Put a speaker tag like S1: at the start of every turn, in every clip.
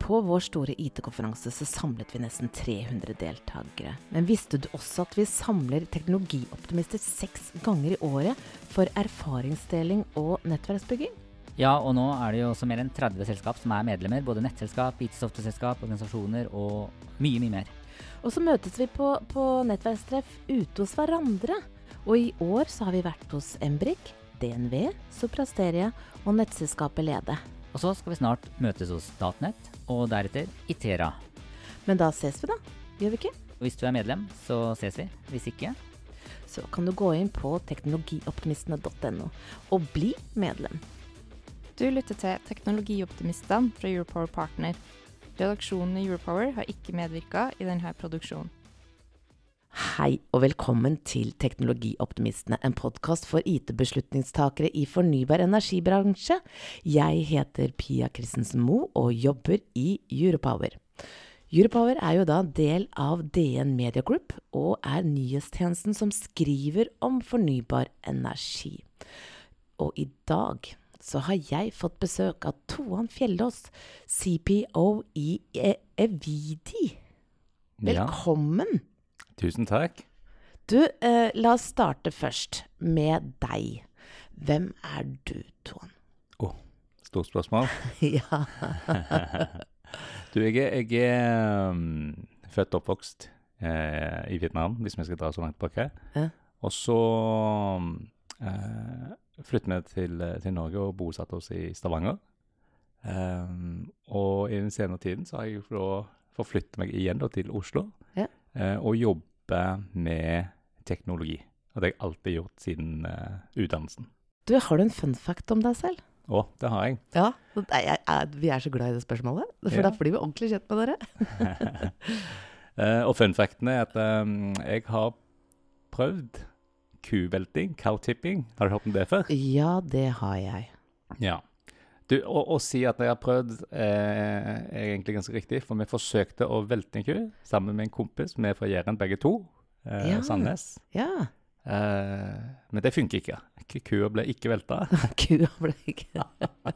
S1: på vår store IT-konferanse så samlet vi nesten 300 deltakere. Men visste du også at vi samler teknologioptimister seks ganger i året for erfaringsdeling og nettverksbygging?
S2: Ja, og nå er det jo også mer enn 30 selskap som er medlemmer. Både nettselskap, IT-software-selskap, organisasjoner og mye, mye mer.
S1: Og så møtes vi på, på nettverkstreff ute hos hverandre. Og i år så har vi vært hos Embrik, DNV, Soprasteria og nettselskapet Lede.
S2: Og så skal vi snart møtes hos Statnett, og deretter Itera.
S1: Men da ses vi, da. Gjør vi ikke?
S2: Hvis du er medlem, så ses vi. Hvis ikke
S1: Så kan du gå inn på teknologioptimistene.no og bli medlem.
S3: Du lytter til Teknologioptimistene fra Europower Partner. Redaksjonen i Europower har ikke medvirka i denne produksjonen.
S1: Hei og velkommen til Teknologioptimistene, en podkast for IT-beslutningstakere i fornybar energibransje. Jeg heter Pia Christensen Moe og jobber i Europower. Europower er jo da del av DN Media Group og er nyhetstjenesten som skriver om fornybar energi. Og i dag så har jeg fått besøk av Toan Fjellås, CPO i E- Evidi. Velkommen!
S4: Tusen takk.
S1: Du, eh, la oss starte først med deg. Hvem er du, Toan?
S4: Stort spørsmål.
S1: ja.
S4: Du, jeg er, jeg er um, født og oppvokst eh, i Vietnam, hvis vi skal dra så langt tilbake.
S1: Eh?
S4: Og så um, eh, flyttet vi til, til Norge og bosatte oss i Stavanger. Um, og i den senere tiden så har jeg da forflyttet meg igjen da, til Oslo
S1: Ja.
S4: eh, og jobber med teknologi. Og det har jeg alltid gjort siden uh, utdannelsen.
S1: Du, har du en fun fact om deg selv?
S4: Å, det har jeg.
S1: Ja. Jeg, jeg, vi er så glad i det spørsmålet, for
S4: Ja.
S1: da blir vi ordentlig kjent med dere.
S4: uh, og fun facten er at um, jeg har prøvd kuvelting, cow-tipping. Har du hørt om det før?
S1: Ja, det har jeg.
S4: Ja. Du, å, å si at jeg har prøvd, eh, er egentlig ganske riktig, for vi forsøkte å velte en ku sammen med en kompis. Vi er fra Jæren begge to, eh,
S1: Ja.
S4: Sandnes.
S1: Ja.
S4: Eh, men det funker ikke. Ku- Kua ble ikke velta.
S1: Kua ble ikke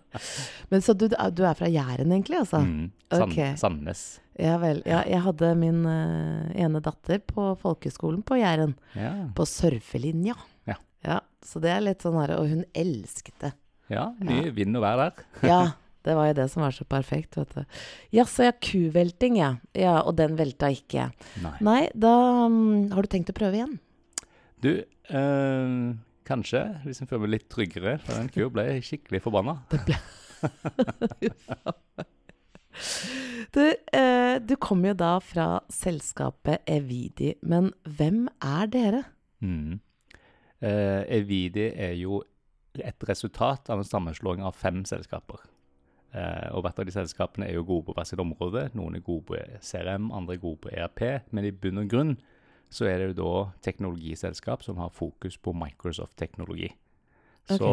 S1: Men så du, du er fra Jæren, egentlig, altså?
S4: Mm, Sand,
S1: okay.
S4: Sandnes.
S1: Ja vel. Ja, jeg hadde min uh, ene datter på folkeskolen på Jæren.
S4: Ja.
S1: På surfelinja.
S4: Ja.
S1: ja. Så det er litt sånn her Og hun elsket det.
S4: Ja, mye vind og vær der.
S1: Ja, det var jo det som var så perfekt, vet du. Ja, så ja, kuvelting, ja. ja. Og den velta ikke.
S4: Nei.
S1: Nei, da um, har du tenkt å prøve igjen?
S4: Du, øh, kanskje, hvis en føler meg litt tryggere, for den kua ble skikkelig forbanna.
S1: Du, eh, du kommer jo da fra selskapet Evidi, men hvem er dere?
S4: Mm. Eh, Evidi er jo et resultat av en sammenslåing av fem selskaper. Eh, og hvert av de selskapene er jo gode på hvert sitt område. Noen er gode på CRM, andre er gode på ERP. Men i bunn og grunn så er det jo da teknologiselskap som har fokus på Microsoft-teknologi. Så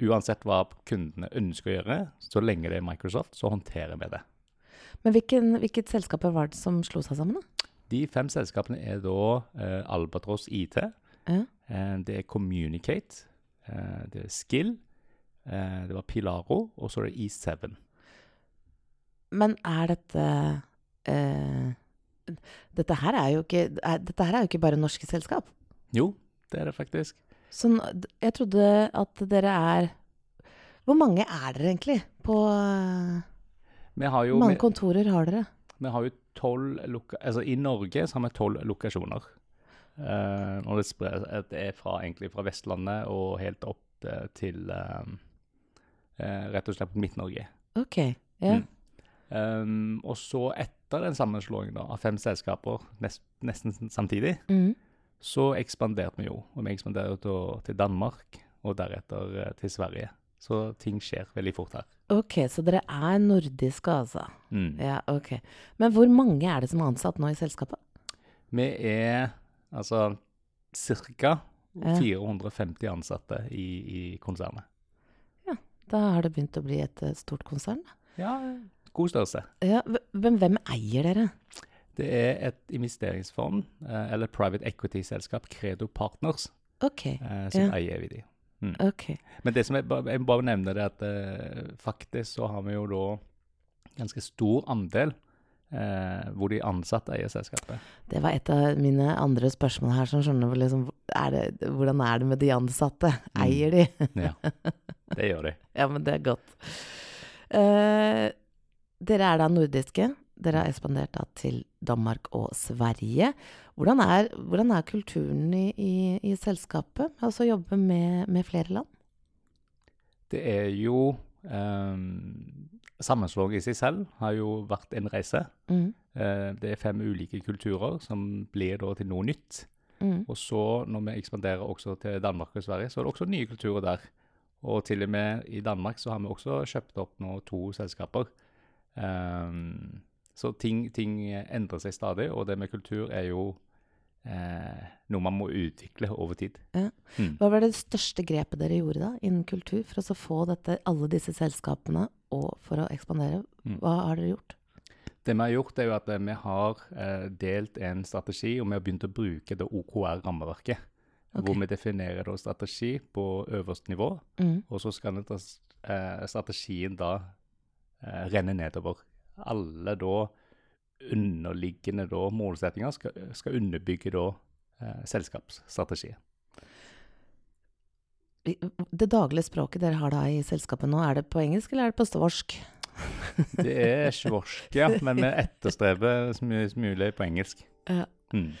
S4: uansett hva kundene ønsker å gjøre, så lenge det er Microsoft, så håndterer vi det.
S1: Men hvilken, hvilket selskap var det som slo seg sammen, da?
S4: De fem selskapene er da eh, Albatross IT,
S1: Ja.
S4: eh, det er Communicate, det er Skill, eh, det var Pilaro, og så er det E7.
S1: Men er dette uh, Dette her er ikke er, Dette her er jo ikke bare norske selskap.
S4: Jo, det er det faktisk.
S1: Så jeg trodde at dere er Hvor mange er dere egentlig? På eh, Hvor mange kontorer har dere?
S4: vi har jo tolv altså I Norge så har vi tolv lokasjoner. Eh, og det, sprer, det er fra, egentlig fra Vestlandet og helt opp eh, til eh, uh, rett og slett på Midt-Norge.
S1: Ok. Ja.
S4: Mm. Um, og så etter den sammenslåingen da, av fem selskaper nest, nesten samtidig,
S1: mm.
S4: så ekspanderte vi jo. Og vi ekspanderte til, til Danmark, og deretter uh, til Sverige. Så ting skjer veldig fort her.
S1: Ok, så dere er nordiske, altså.
S4: Mm.
S1: Ja, ok. Men hvor mange er det som er ansatt nå i selskapet?
S4: Vi er altså ca. 450 ansatte i, i konsernet.
S1: Da har det begynt å bli et eh, stort konsern.
S4: Ja, god størrelse.
S1: Ja, men hvem eier dere?
S4: Det er et investeringsfond, eh, eller private equity-selskap, Credo Partners,
S1: Ok,
S4: eh, som
S1: Ja.
S4: eier Evidi.
S1: ok.
S4: Men det som jeg, jeg bare nevne det at faktisk så har vi jo da ganske stor andel eh, hvor de ansatte eier selskapet.
S1: Det var et av mine andre spørsmål her. som skjønner liksom, er det, hvordan er det med de ansatte? Eier de?
S4: Ja, det gjør de.
S1: ja, men det er godt. Eh, dere er da nordiske. Dere har ekspandert da til Danmark og Sverige. Hvordan er, hvordan er kulturen i, i, i selskapet? Altså jobbe med, med flere land?
S4: Det er jo Sammenslåing i seg selv har jo vært en reise.
S1: Mm.
S4: Eh, det er fem ulike kulturer som blir da til noe nytt.
S1: Mm.
S4: Og så når vi ekspanderer også til Danmark og Sverige, så er det også nye kulturer der. Og til og med i Danmark så har vi også kjøpt opp nå to selskaper. Um, så ting, ting endrer seg stadig, og det med kultur er jo eh, noe man må utvikle over tid.
S1: Hva var det største grepet dere gjorde da innen kultur for å få dette, alle disse selskapene og for å ekspandere?
S4: Mm.
S1: Hva har dere gjort?
S4: Det vi har gjort, er jo at eh, vi har eh, delt en strategi, og vi har begynt å bruke det OKR-rammeverket.
S1: Okay.
S4: Hvor vi definerer da strategi på øverste nivå,
S1: Mm.
S4: og så skal eh, strategien da eh, renne nedover. Alle da underliggende da målsettinger skal, skal underbygge da eh,
S1: selskapsstrategien. Det daglige språket dere har da i selskapet nå, er det på engelsk eller er det på stvorsk?
S4: Det er svorsk, ja, men vi etterstreber så mye som mulig på engelsk.
S1: Ja.
S4: Mm.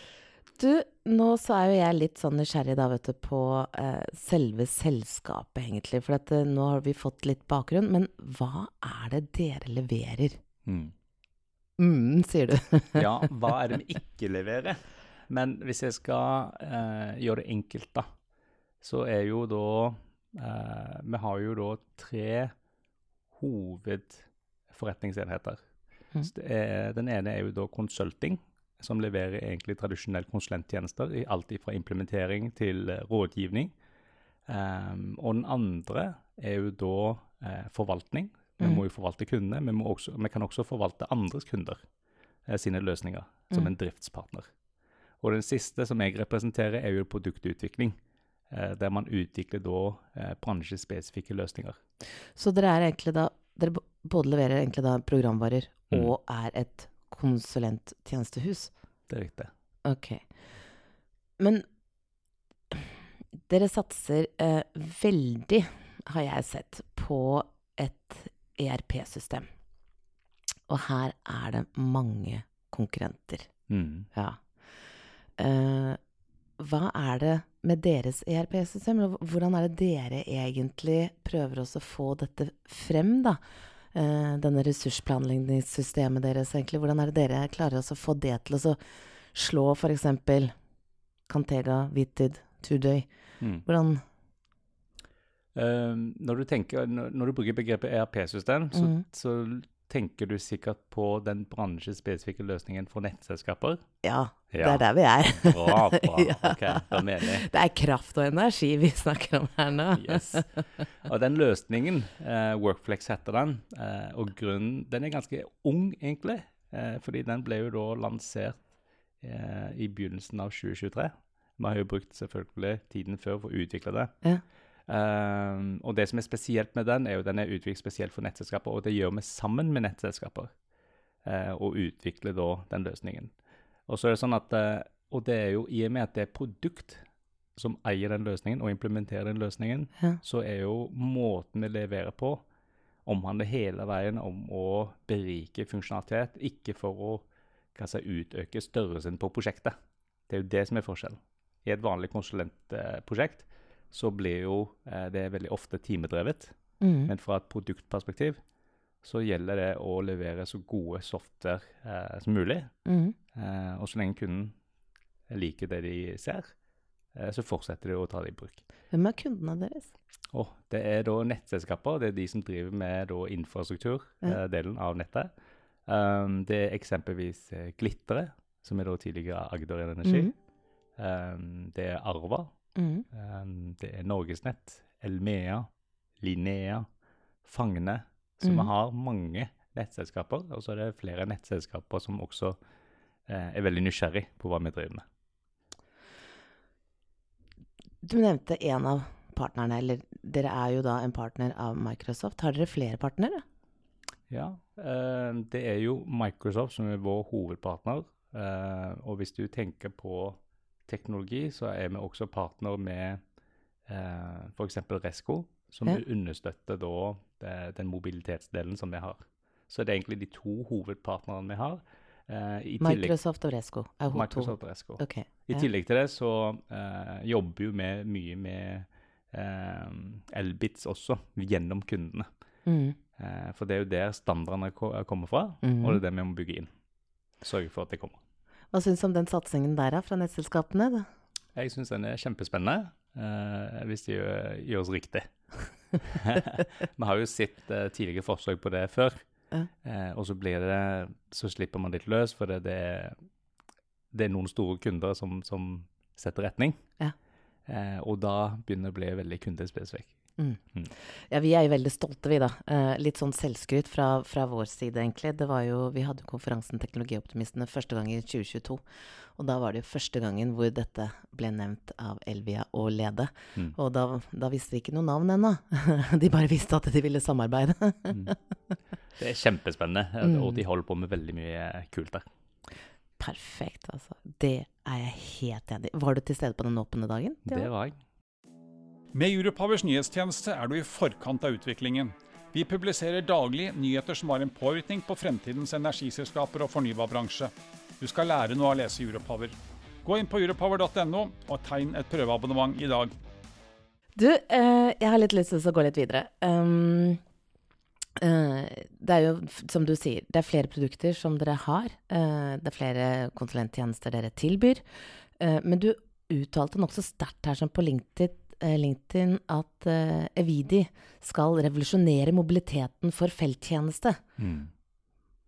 S1: Du, nå så er jo jeg litt sånn nysgjerrig da, vet du, på eh, selve selskapet, egentlig. For at, eh, nå har vi fått litt bakgrunn. Men hva er det dere leverer?
S4: Mm.
S1: Mm, sier du.
S4: Ja, hva er det vi ikke leverer? Men hvis jeg skal eh, gjøre det enkelt, da, så er jo da eh, Vi har jo da tre hovedforretningsenheter.
S1: Mm.
S4: Er, den ene er jo da consulting, som leverer egentlig tradisjonelle konsulenttjenester alt fra implementering til eh, rådgivning. Um, og den andre er jo da eh, forvaltning. Vi
S1: Mm.
S4: må jo forvalte kundene, men vi, også, vi kan også forvalte andres kunder eh, sine løsninger som
S1: Mm.
S4: en driftspartner. Og den siste som jeg representerer, er jo produktutvikling. Eh, der man utvikler da eh, bransjespesifikke løsninger.
S1: Så dere er egentlig da Dere både leverer egentlig da programvarer
S4: Mm.
S1: og er et konsulenttjenestehus.
S4: Det er riktig.
S1: Ok. Men dere satser eh, veldig, har jeg sett, på et ERP-system. Og her er det mange konkurrenter.
S4: Mm.
S1: Ja. Uh, hva er det med deres ERP-system? Hvordan er det dere egentlig prøver å få dette frem, da? Uh, denne ressursplanleggingssystemet deres, egentlig. Hvordan er det dere klarer å få det til å slå f.eks. Cantega, Vitid, Today?
S4: Mm.
S1: Hvordan
S4: når, du tenker, når, du bruker begrepet ERP-system, så,
S1: Mhm.
S4: så tenker du sikkert på den bransjespesifikke løsningen for nettselskaper.
S1: Ja, det er der vi er.
S4: Bra, bra.
S1: Ja.
S4: Ok, da mener jeg.
S1: Det er kraft og energi vi snakker om her nå.
S4: Yes. Og den løsningen, eh, Workflex heter den, eh, og grunnen Den er ganske ung, egentlig. Eh, fordi den ble jo da lansert eh, i begynnelsen av 2023. Vi har jo brukt selvfølgelig tiden før for å utvikle det.
S1: Ja.
S4: Um, og det som er spesielt med den, er jo den er utviklet spesielt for nettselskaper, og det gjør vi sammen med nettselskaper. Uh, og utvikler da den løsningen. Og så er det sånn at, uh, og det er jo i og med at det er produkt som eier den løsningen og implementerer den løsningen,
S1: Ja.
S4: så er jo måten vi leverer på, omhandler hele veien om å berike funksjonalitet, ikke for å si, utøke størrelsen på prosjektet. Det er jo det som er forskjellen. I et vanlig konsulentprosjekt så blir jo eh, det veldig ofte timedrevet,
S1: Mm.
S4: men fra et produktperspektiv så gjelder det å levere så gode software eh, som mulig.
S1: Mm.
S4: Eh, og så lenge kunden liker det de ser, eh, så fortsetter de å ta det i bruk.
S1: Hvem er kundene deres?
S4: Oh, det er da nettselskaper. Det er de som driver med da infrastrukturdelen av nettet. Um, det er eksempelvis eh, Glittere, som er da tidligere Agder Energi.
S1: Mm.
S4: Um, det er Arva.
S1: Mhm.
S4: Um, det er Norgesnett, Elmea, Linnea, Fagne. Så
S1: mm.
S4: vi har mange nettselskaper, og så er det flere nettselskaper som også eh, er veldig nysgjerrig på hva vi driver med.
S1: Du nevnte en av partnerne, eller dere er jo da en partner av Microsoft. Har dere flere partnere?
S4: Ja, eh, det er jo Microsoft som er vår hovedpartner. Eh, og hvis du tenker på teknologi, så er vi også partner med eh, f.eks. Resco, som
S1: Ja.
S4: understøtter da det, den mobilitetsdelen som vi har. Så det er egentlig de to hovedpartnerne vi har. Eh, tillegg,
S1: Microsoft og Resco er hun
S4: Microsoft og Resco.
S1: Okay. Ok.
S4: I
S1: ja.
S4: tillegg til det så eh, jobber jo vi mye med eh, Elbits også, gjennom kundene.
S1: Mm.
S4: Eh, for det er jo der standardene kommer fra,
S1: mm.
S4: og det er det vi må bygge inn. Sørge for at det kommer.
S1: Hva syns du om den satsingen der fra nettselskapene? Da?
S4: Jeg syns den er kjempespennende, eh, hvis det gjør, gjøres riktig. vi har jo sett eh, tidligere forsøk på det før,
S1: Ja.
S4: eh, og så blir det Så slipper man litt løs, for det, det, det er noen store kunder som, som setter retning.
S1: Ja.
S4: Eh, og da begynner det å bli veldig kundespesifikk.
S1: Ja, vi er jo veldig stolte, vi, da. Eh, litt sånn selvskryt fra, fra vår side, egentlig. Det var jo, vi hadde jo konferansen Teknologioptimistene første gang i 2022. Og da var det jo første gangen hvor dette ble nevnt av Elvia og Lede.
S4: Mm.
S1: Og da, da visste vi ikke noe navn ennå. De bare visste at de ville samarbeide.
S4: Mm. Det er kjempespennende,
S1: Mm.
S4: og de holder på med veldig mye kult der.
S1: Perfekt, altså. Det er jeg helt enig i. Var du til stede på den åpne dagen?
S4: Det var jeg.
S5: Med Europowers nyhetstjeneste er du i forkant av utviklingen. Vi publiserer daglig nyheter som har en påvirkning på fremtidens energiselskaper og fornybarbransje. Du skal lære noe av å lese Europower. Gå inn på europower.no og tegn et prøveabonnement i dag.
S1: Du, eh, jeg har litt lyst til å gå litt videre. Um, uh, det er jo, som du sier, det er flere produkter som dere har. Uh, det er flere konsulenttjenester dere tilbyr. Uh, men du uttalte nokså sterkt her som på LinkedIn, LinkedIn at uh, Evidi skal revolusjonere mobiliteten for felttjeneste.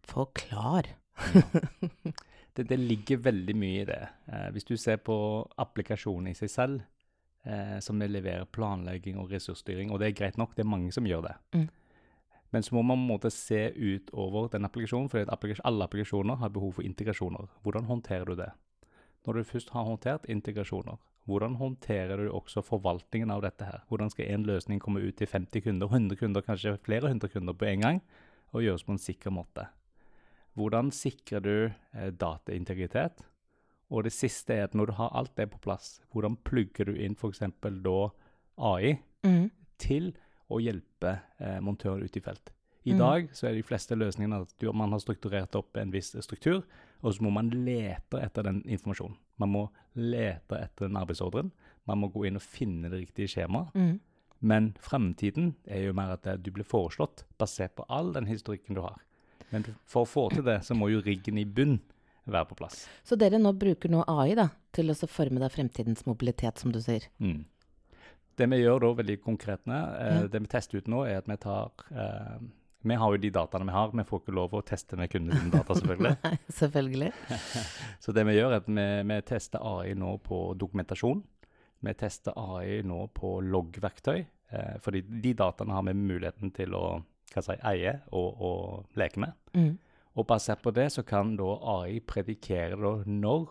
S1: Forklar.
S4: Det, det ligger veldig mye i det. Eh, hvis du ser på applikasjonen i seg selv, eh, som leverer planlegging og ressursstyring, og det er greit nok, det er mange som gjør det.
S1: Mm.
S4: Men så må man på en måte se utover den applikasjonen, for alle applikasjoner har behov for integrasjoner. Hvordan håndterer du det? Når du først har håndtert integrasjoner, hvordan håndterer du også forvaltningen av dette her? Hvordan skal en løsning komme ut til 50 kunder, 100 kunder, kanskje flere hundre kunder på en gang, og gjøres på en sikker måte? Hvordan sikrer du eh, dataintegritet? Og det siste er at når du har alt det på plass, hvordan plugger du inn f.eks. da AI
S1: Mm.
S4: til å hjelpe eh, montøren ut i felt? I
S1: Mm.
S4: dag så er de fleste løsningene at man har strukturert opp en viss struktur, og så må man lete etter den informasjonen. Man må lete etter den arbeidsordren. Man må gå inn og finne det riktige skjemaet.
S1: Mm.
S4: Men fremtiden er jo mer at du blir foreslått basert på all den historikken du har. Men for å få til det, så må jo riggen i bunn være på plass.
S1: Så dere nå bruker nå AI da, til å forme deg fremtidens mobilitet, som du sier.
S4: Mm. Det vi gjør da veldig konkret, eh,
S1: Ja.
S4: det vi tester ut nå, er at vi tar eh, Vi har jo de dataene vi har, vi får ikke lov å teste med kundene sine data, selvfølgelig.
S1: Nei, selvfølgelig.
S4: Så det vi gjør, er at vi, vi tester AI nå på dokumentasjon. Vi tester AI nå på loggverktøy. Eh, fordi de dataene har vi muligheten til å hva si, eie og, og leke med.
S1: Mm.
S4: Og basert på det så kan da AI predikere da når,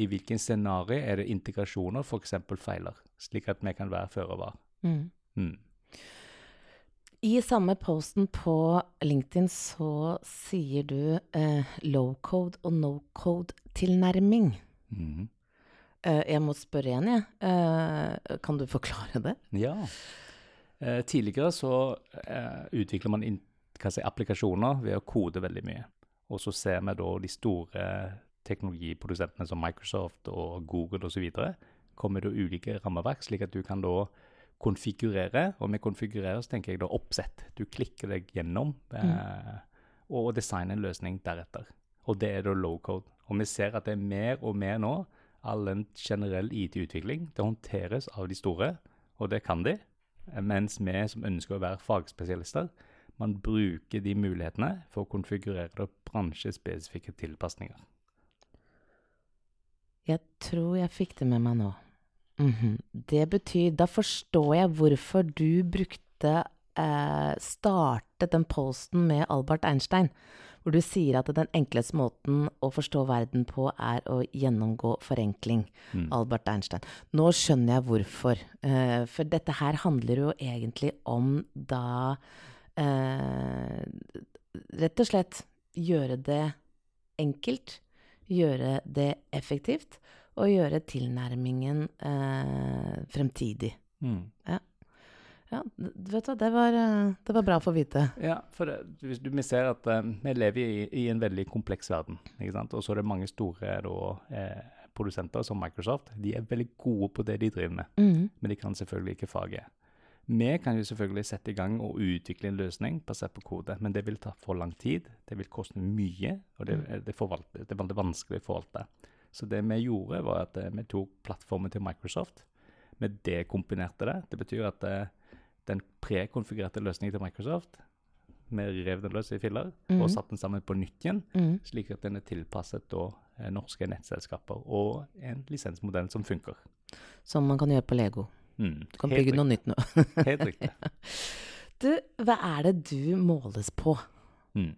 S4: i hvilken scenario er det integrasjoner f.eks. feiler, slik at vi kan være føre var.
S1: Mm.
S4: Mm.
S1: I samme posten på LinkedIn så sier du eh, low code og no code tilnærming.
S4: Mhm.
S1: Eh, jeg må spørre igjen, jeg. Eh, kan du forklare det?
S4: Ja. Eh, tidligere så eh, utvikler man si, applikasjoner ved å kode veldig mye. Og så ser vi da de store teknologiprodusentene som Microsoft og Google osv. kommer det ulike rammeverk, slik at du kan da konfigurere. Og med konfigurere så tenker jeg da oppsett. Du klikker deg gjennom eh, og designer en løsning deretter. Og det er da low code. Og vi ser at det er mer og mer nå all en generell IT-utvikling, det håndteres av de store, og det kan de. Mens vi som ønsker å være fagspesialister, man bruker de mulighetene for å konfigurere bransjespesifikke tilpasninger.
S1: Jeg tror jeg fikk det med meg nå. Mhm. Det betyr Da forstår jeg hvorfor du brukte eh, Startet den posten med Albert Einstein. Hvor du sier at den enkleste måten å forstå verden på er å gjennomgå forenkling.
S4: Mm.
S1: Albert Einstein. Nå skjønner jeg hvorfor. Eh, for dette her handler jo egentlig om da eh, Rett og slett gjøre det enkelt, gjøre det effektivt, og gjøre tilnærmingen eh, fremtidig.
S4: Mm.
S1: Ja, d- vet du, det var, eh, det var bra å få vite.
S4: Ja, for hvis du, vi ser at eh, vi lever i, i en veldig kompleks verden. ikke sant? Og så er det mange store da, eh, produsenter som Microsoft. De er veldig gode på det de driver med,
S1: mm.
S4: men de kan selvfølgelig ikke faget. Vi kan jo selvfølgelig sette i gang og utvikle en løsning basert på kode, men det vil ta for lang tid. Det vil koste mye, og det, er- det, forvalte, det er veldig vanskelig å forvalte. Så det vi gjorde, var at eh, vi tok plattformen til Microsoft. Vi dekomponerte det. Det betyr at eh, den prekonfigurerte løsningen til Microsoft Vi rev den løs i filler
S1: mm.
S4: og satte den sammen på nytt igjen,
S1: mm.
S4: slik at den er tilpasset da, eh, norske nettselskaper og en lisensmodell som funker.
S1: Som man kan gjøre på Lego.
S4: Mm,
S1: Du kan
S4: helt
S1: bygge noe nytt nå.
S4: Helt riktig.
S1: Du, hva er det du måles på?
S4: Mm.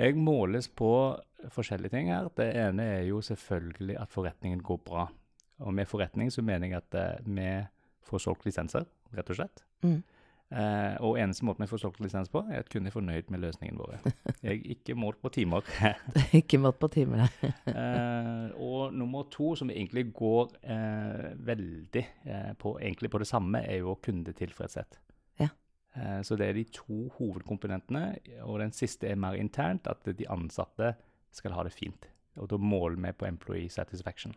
S4: Jeg måles på forskjellige ting her. Det ene er jo selvfølgelig at forretningen går bra. Og med forretning så mener jeg at eh, vi får solgt lisenser, rett og slett.
S1: Mm.
S4: Uh, og eneste måten vi får solgt lisens på, er at kunden er fornøyd med løsningen vår. Jeg er ikke målt på timer.
S1: Ikke målt på timer, nei.
S4: uh, og nummer to, som egentlig går uh, veldig på, egentlig på det samme, er jo kundetilfredshet.
S1: Ja.
S4: Så det er de to hovedkomponentene. Og den siste er mer internt, at de ansatte skal ha det fint. Og da måler vi på employee satisfaction.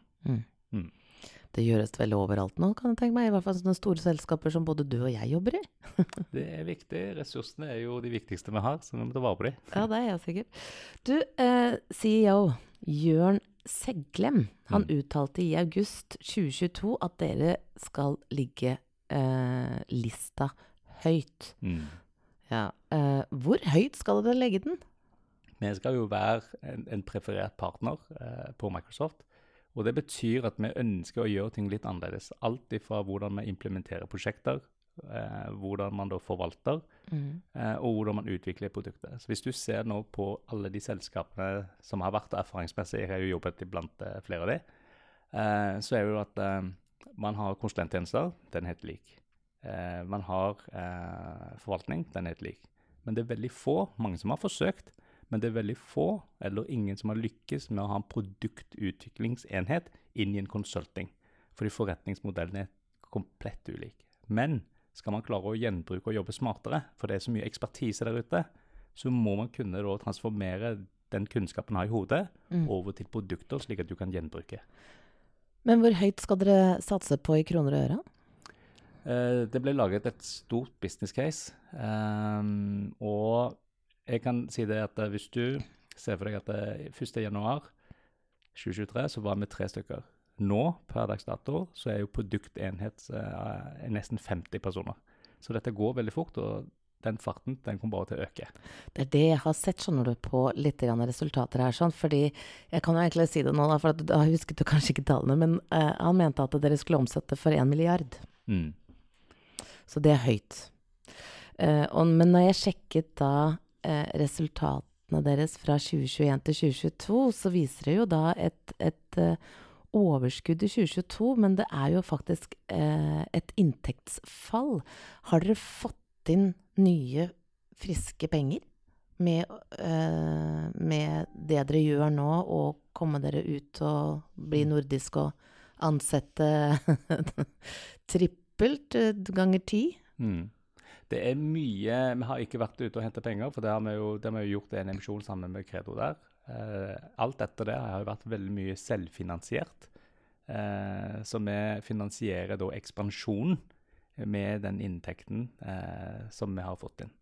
S1: Det gjøres vel overalt nå, kan jeg tenke meg. I hvert fall sånne store selskaper som både du og jeg jobber i.
S4: Det er viktig. Ressursene er jo de viktigste vi har, så vi må ta vare på dem.
S1: Ja, det er jeg sikkert. Du, eh, CEO Jørn Seglem, han
S4: Mm.
S1: uttalte i august 2022 at dere skal ligge eh, lista høyt.
S4: Mm.
S1: Ja. Eh, hvor høyt skal dere legge den?
S4: Vi skal jo være en, en preferert partner eh, på Microsoft. Og det betyr at vi ønsker å gjøre ting litt annerledes. Alt ifra hvordan vi implementerer prosjekter, eh, hvordan man da forvalter, eh, og hvordan man utvikler produkter. Så hvis du ser nå på alle de selskapene som har vært erfaringsmessig, jeg har jo jobbet blant eh, flere av de, eh, så er det jo at eh, man har konsulenttjenester, den er helt lik. Eh, man har eh, forvaltning, den er helt lik. Men det er veldig få, mange som har forsøkt, men det er veldig få eller ingen som har lykkes med å ha en produktutviklingsenhet inn i en consulting. Fordi forretningsmodellen er komplett ulik. Men skal man klare å gjenbruke og jobbe smartere, for det er så mye ekspertise der ute, så må man kunne da transformere den kunnskapen man har i hodet, over til produkter, slik at du kan gjenbruke.
S1: Men hvor høyt skal dere satse på i kroner og øre?
S4: Eh, det ble laget et stort business case, ehm, og jeg kan si det at eh, hvis du ser for deg at eh, 1. januar 2023 så var vi tre stykker. Nå, per dags dato, så er jo produktenhet eh, nesten 50 personer. Så dette går veldig fort, og den farten den kommer bare til å øke.
S1: Det er det jeg har sett, skjønner du, på litt grann resultater her. sånn, fordi Jeg kan jo egentlig si det nå, da, for at, da husket du kanskje ikke tallene. Men eh, han mente at dere skulle omsette for 1 milliard.
S4: Mm.
S1: Så det er høyt. Eh, og, men når jeg sjekket da eh, resultatene deres fra 2021 til 2022, så viser det jo da et, et eh, overskudd i 2022, men det er jo faktisk eh, et inntektsfall. Har dere fått inn nye, friske penger med, eh, med det dere gjør nå, og komme dere ut og bli nordisk og ansette trippelt eh, ganger ti?
S4: Mm. Det er mye Vi har ikke vært ute og hentet penger, for det har vi jo, det har vi jo gjort en emisjon sammen med Credo der. Eh, alt etter det har jo vært veldig mye selvfinansiert. Eh, så vi finansierer da ekspansjonen med den inntekten eh, som vi har fått inn.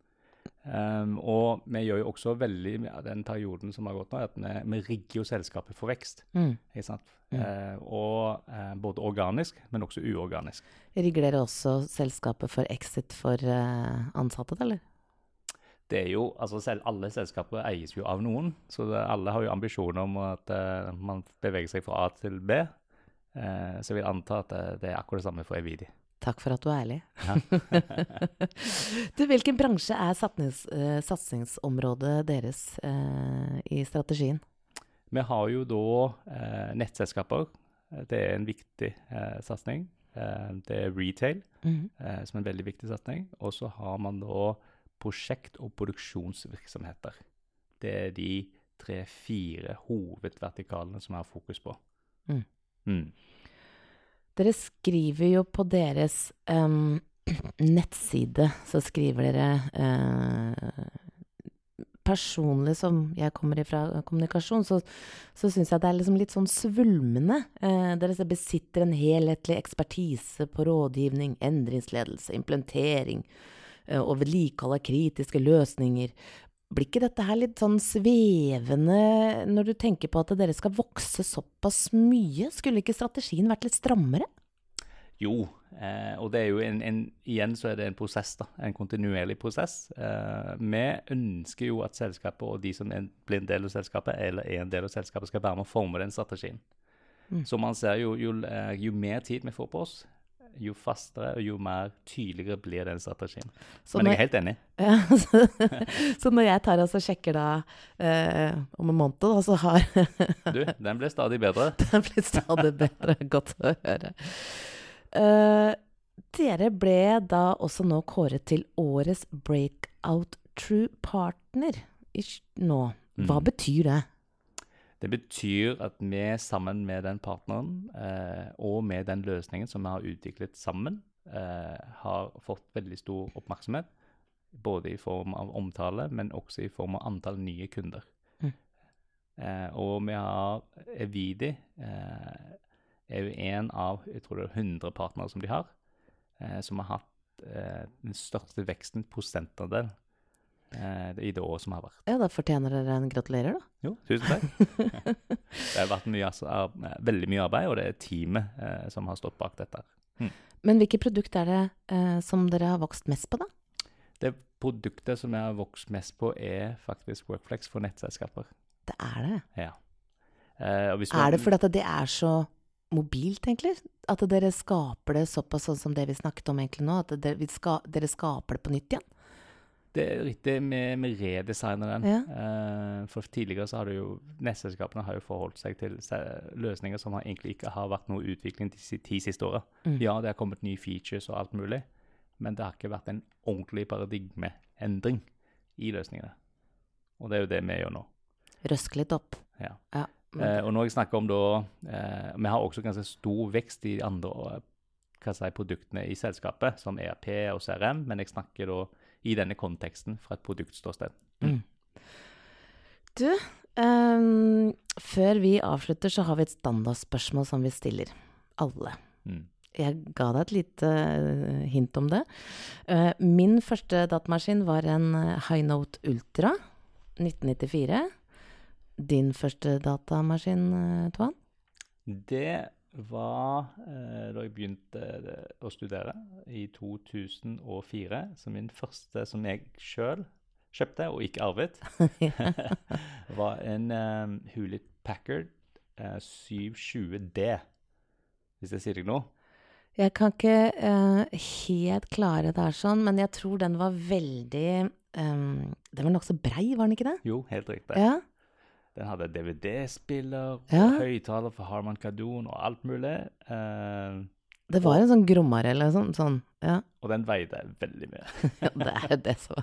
S4: Um, og vi gjør jo også veldig ja, den perioden som har gått nå, at vi, vi rigger jo selskapet for vekst.
S1: Mm.
S4: Ikke sant?
S1: Mm.
S4: Uh, og uh, både organisk, men også uorganisk.
S1: Rigger dere også selskapet for exit for uh, ansatte, eller?
S4: Det er jo, altså selv, Alle selskaper eies jo av noen, så det, alle har jo ambisjoner om at eh, man beveger seg fra A til B. Eh, så jeg vil anta at det, det er akkurat det samme for Evidi.
S1: Takk for at du er ærlig.
S4: Ja.
S1: du, hvilken bransje er satsings, uh, satsingsområdet deres uh, i strategien?
S4: Vi har jo da uh, nettselskaper. Det er en viktig eh, satsing. Det er retail,
S1: Mhm.
S4: eh, som er en veldig viktig satsing. Og så har man da prosjekt- og produksjonsvirksomheter. Det er de tre-fire hovedvertikalene som vi har fokus på.
S1: Mm.
S4: Mm.
S1: Dere skriver jo på deres um, nettside, så skriver dere uh, Personlig som jeg kommer ifra kommunikasjon, så, så syns jeg det er liksom litt sånn svulmende. Eh, dere besitter en helhetlig ekspertise på rådgivning, endringsledelse, implementering eh, og vedlikehold av kritiske løsninger. Blir ikke dette her litt sånn svevende når du tenker på at dere skal vokse såpass mye? Skulle ikke strategien vært litt strammere?
S4: Jo, eh, og det er jo en, en, igjen så er det en prosess, da. En kontinuerlig prosess. Eh, vi ønsker jo at selskapet og de som er, blir en del av selskapet, eller er en del av selskapet, skal være med å forme den strategien.
S1: Mm.
S4: Så man ser jo, jo, eh, jo mer tid vi får på oss, jo fastere og jo mer tydeligere blir den strategien.
S1: Så
S4: Men jeg er helt enig.
S1: Ja, så, så når jeg tar og så sjekker da eh, om en måned, da, så har
S4: Du, den blir stadig bedre.
S1: den blir stadig bedre. Godt å høre. Uh, dere ble da også nå kåret til årets Breakout True Partner nå. Hva
S4: Mm.
S1: betyr det?
S4: Det betyr at vi sammen med den partneren eh, og med den løsningen som vi har utviklet sammen, eh, har fått veldig stor oppmerksomhet. Både i form av omtale, men også i form av antall nye kunder.
S1: Mm.
S4: Eh, og vi har Evidi eh, er jo en av jeg tror det er 100 partnere som de har, eh, som har hatt eh, den største veksten prosentandel i det året som har vært.
S1: Ja, da fortjener dere en gratulerer, da.
S4: Jo, tusen takk. det har vært mye, altså, veldig mye arbeid, og det er teamet eh, som har stått bak dette.
S1: Men hvilke produkt er det eh, som dere har vokst mest på, da?
S4: Det produktet som jeg har vokst mest på, er faktisk Workflex for nettselskaper.
S1: Det er det.
S4: Ja. Eh,
S1: Er det fordi at det er så mobilt, egentlig? At dere skaper det såpass sånn som det vi snakket om egentlig nå? At dere, vi ska, dere skaper det på nytt igjen?
S4: Det er riktig, vi, vi redesigner den.
S1: Ja.
S4: Uh, for tidligere så har det jo Nettselskapene har jo forholdt seg til løsninger som har egentlig ikke har vært noe utvikling de ti siste åra.
S1: Mm.
S4: Ja, det har kommet nye features og alt mulig, men det har ikke vært en ordentlig paradigmeendring i løsningene. Og det er jo det vi gjør nå.
S1: Røsk litt opp.
S4: Ja.
S1: Ja.
S4: uh, og når jeg snakker om da uh, Vi har også ganske stor vekst i andre hva si, produktene i selskapet, som ERP og CRM, men jeg snakker da i denne konteksten fra et produktståsted.
S1: Mm. Du, um, før vi avslutter, så har vi et standardspørsmål som vi stiller alle.
S4: Mm.
S1: Jeg ga deg et lite eh, hint om det. Uh, min første datamaskin var en eh, High Note Ultra 1994. Din første datamaskin, Tuan?
S4: Det var eh, da jeg begynte eh, å studere i 2004. Så min første som jeg sjøl kjøpte, og ikke arvet, var en um, Hewlett Packard eh, 720D. Hvis jeg sier deg noe?
S1: Jeg kan ikke uh, helt klare det her sånn, men jeg tror den var veldig um, Den var nokså brei, var den ikke det?
S4: Jo, helt riktig.
S1: Ja.
S4: Den hadde DVD-spiller,
S1: Ja.
S4: høyttaler for Harman Kardon og alt mulig. Uh,
S1: Det var en sånn grommare eller sånn. sånn. Ja.
S4: og den veide veldig mye.
S1: Ja, det er det som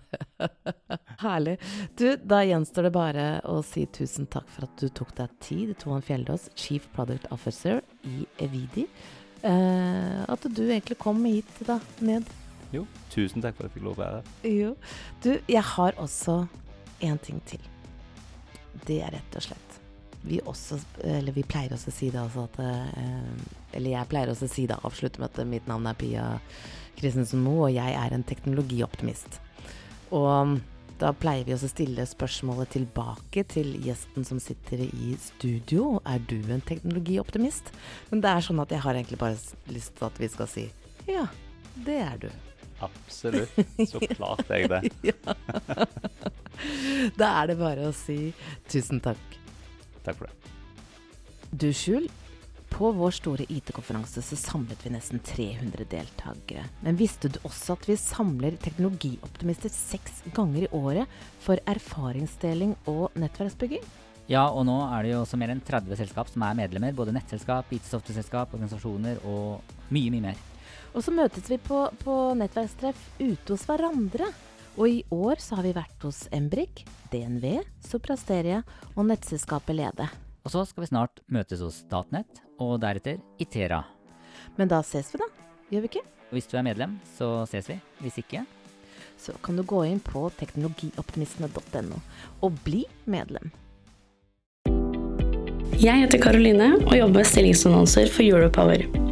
S1: Herlig. Du, da gjenstår det bare å si tusen takk for at du tok deg tid, Toan Fjeldås, Chief Product Officer i Evidi. Uh, at du egentlig kom hit da, ned.
S4: Jo, tusen takk for at jeg fikk lov å være her.
S1: Jo. Du, jeg har også en ting til. Det er rett og slett Vi også, eller vi pleier også å si det også at eh, Eller jeg pleier også å si det, avslutte med at mitt navn er Pia Christensen Moe, og jeg er en teknologioptimist. Og Da pleier vi også å stille spørsmålet tilbake til gjesten som sitter i studio. Er du en teknologioptimist? Men det er sånn at jeg har egentlig bare lyst til at vi skal si ja, det er du.
S4: Absolutt. Så klart er jeg det.
S1: ja. Da er det bare å si tusen takk.
S4: Takk for det.
S1: Du, Skjul, på vår store IT-konferanse så samlet vi nesten 300 deltakere. Men visste du også at vi samler teknologioptimister seks ganger i året for erfaringsdeling og nettverksbygging?
S2: Ja, og nå er det jo også mer enn 30 selskap som er medlemmer. Både nettselskap, IT-software-selskap, organisasjoner og mye, mye mer.
S1: Og så møtes vi på, på nettverkstreff ute hos hverandre. Og i år så har vi vært hos Embrik, DNV, Soprasteria og nettselskapet Lede.
S2: Og så skal vi snart møtes hos Statnett, og deretter Itera.
S1: Men da ses vi, da. Gjør vi ikke?
S2: Hvis du er medlem, så ses vi. Hvis ikke,
S1: Så kan du gå inn på teknologioptimistene.no og bli medlem.
S6: Jeg heter Karoline og jobber med stillingsannonser for Europower.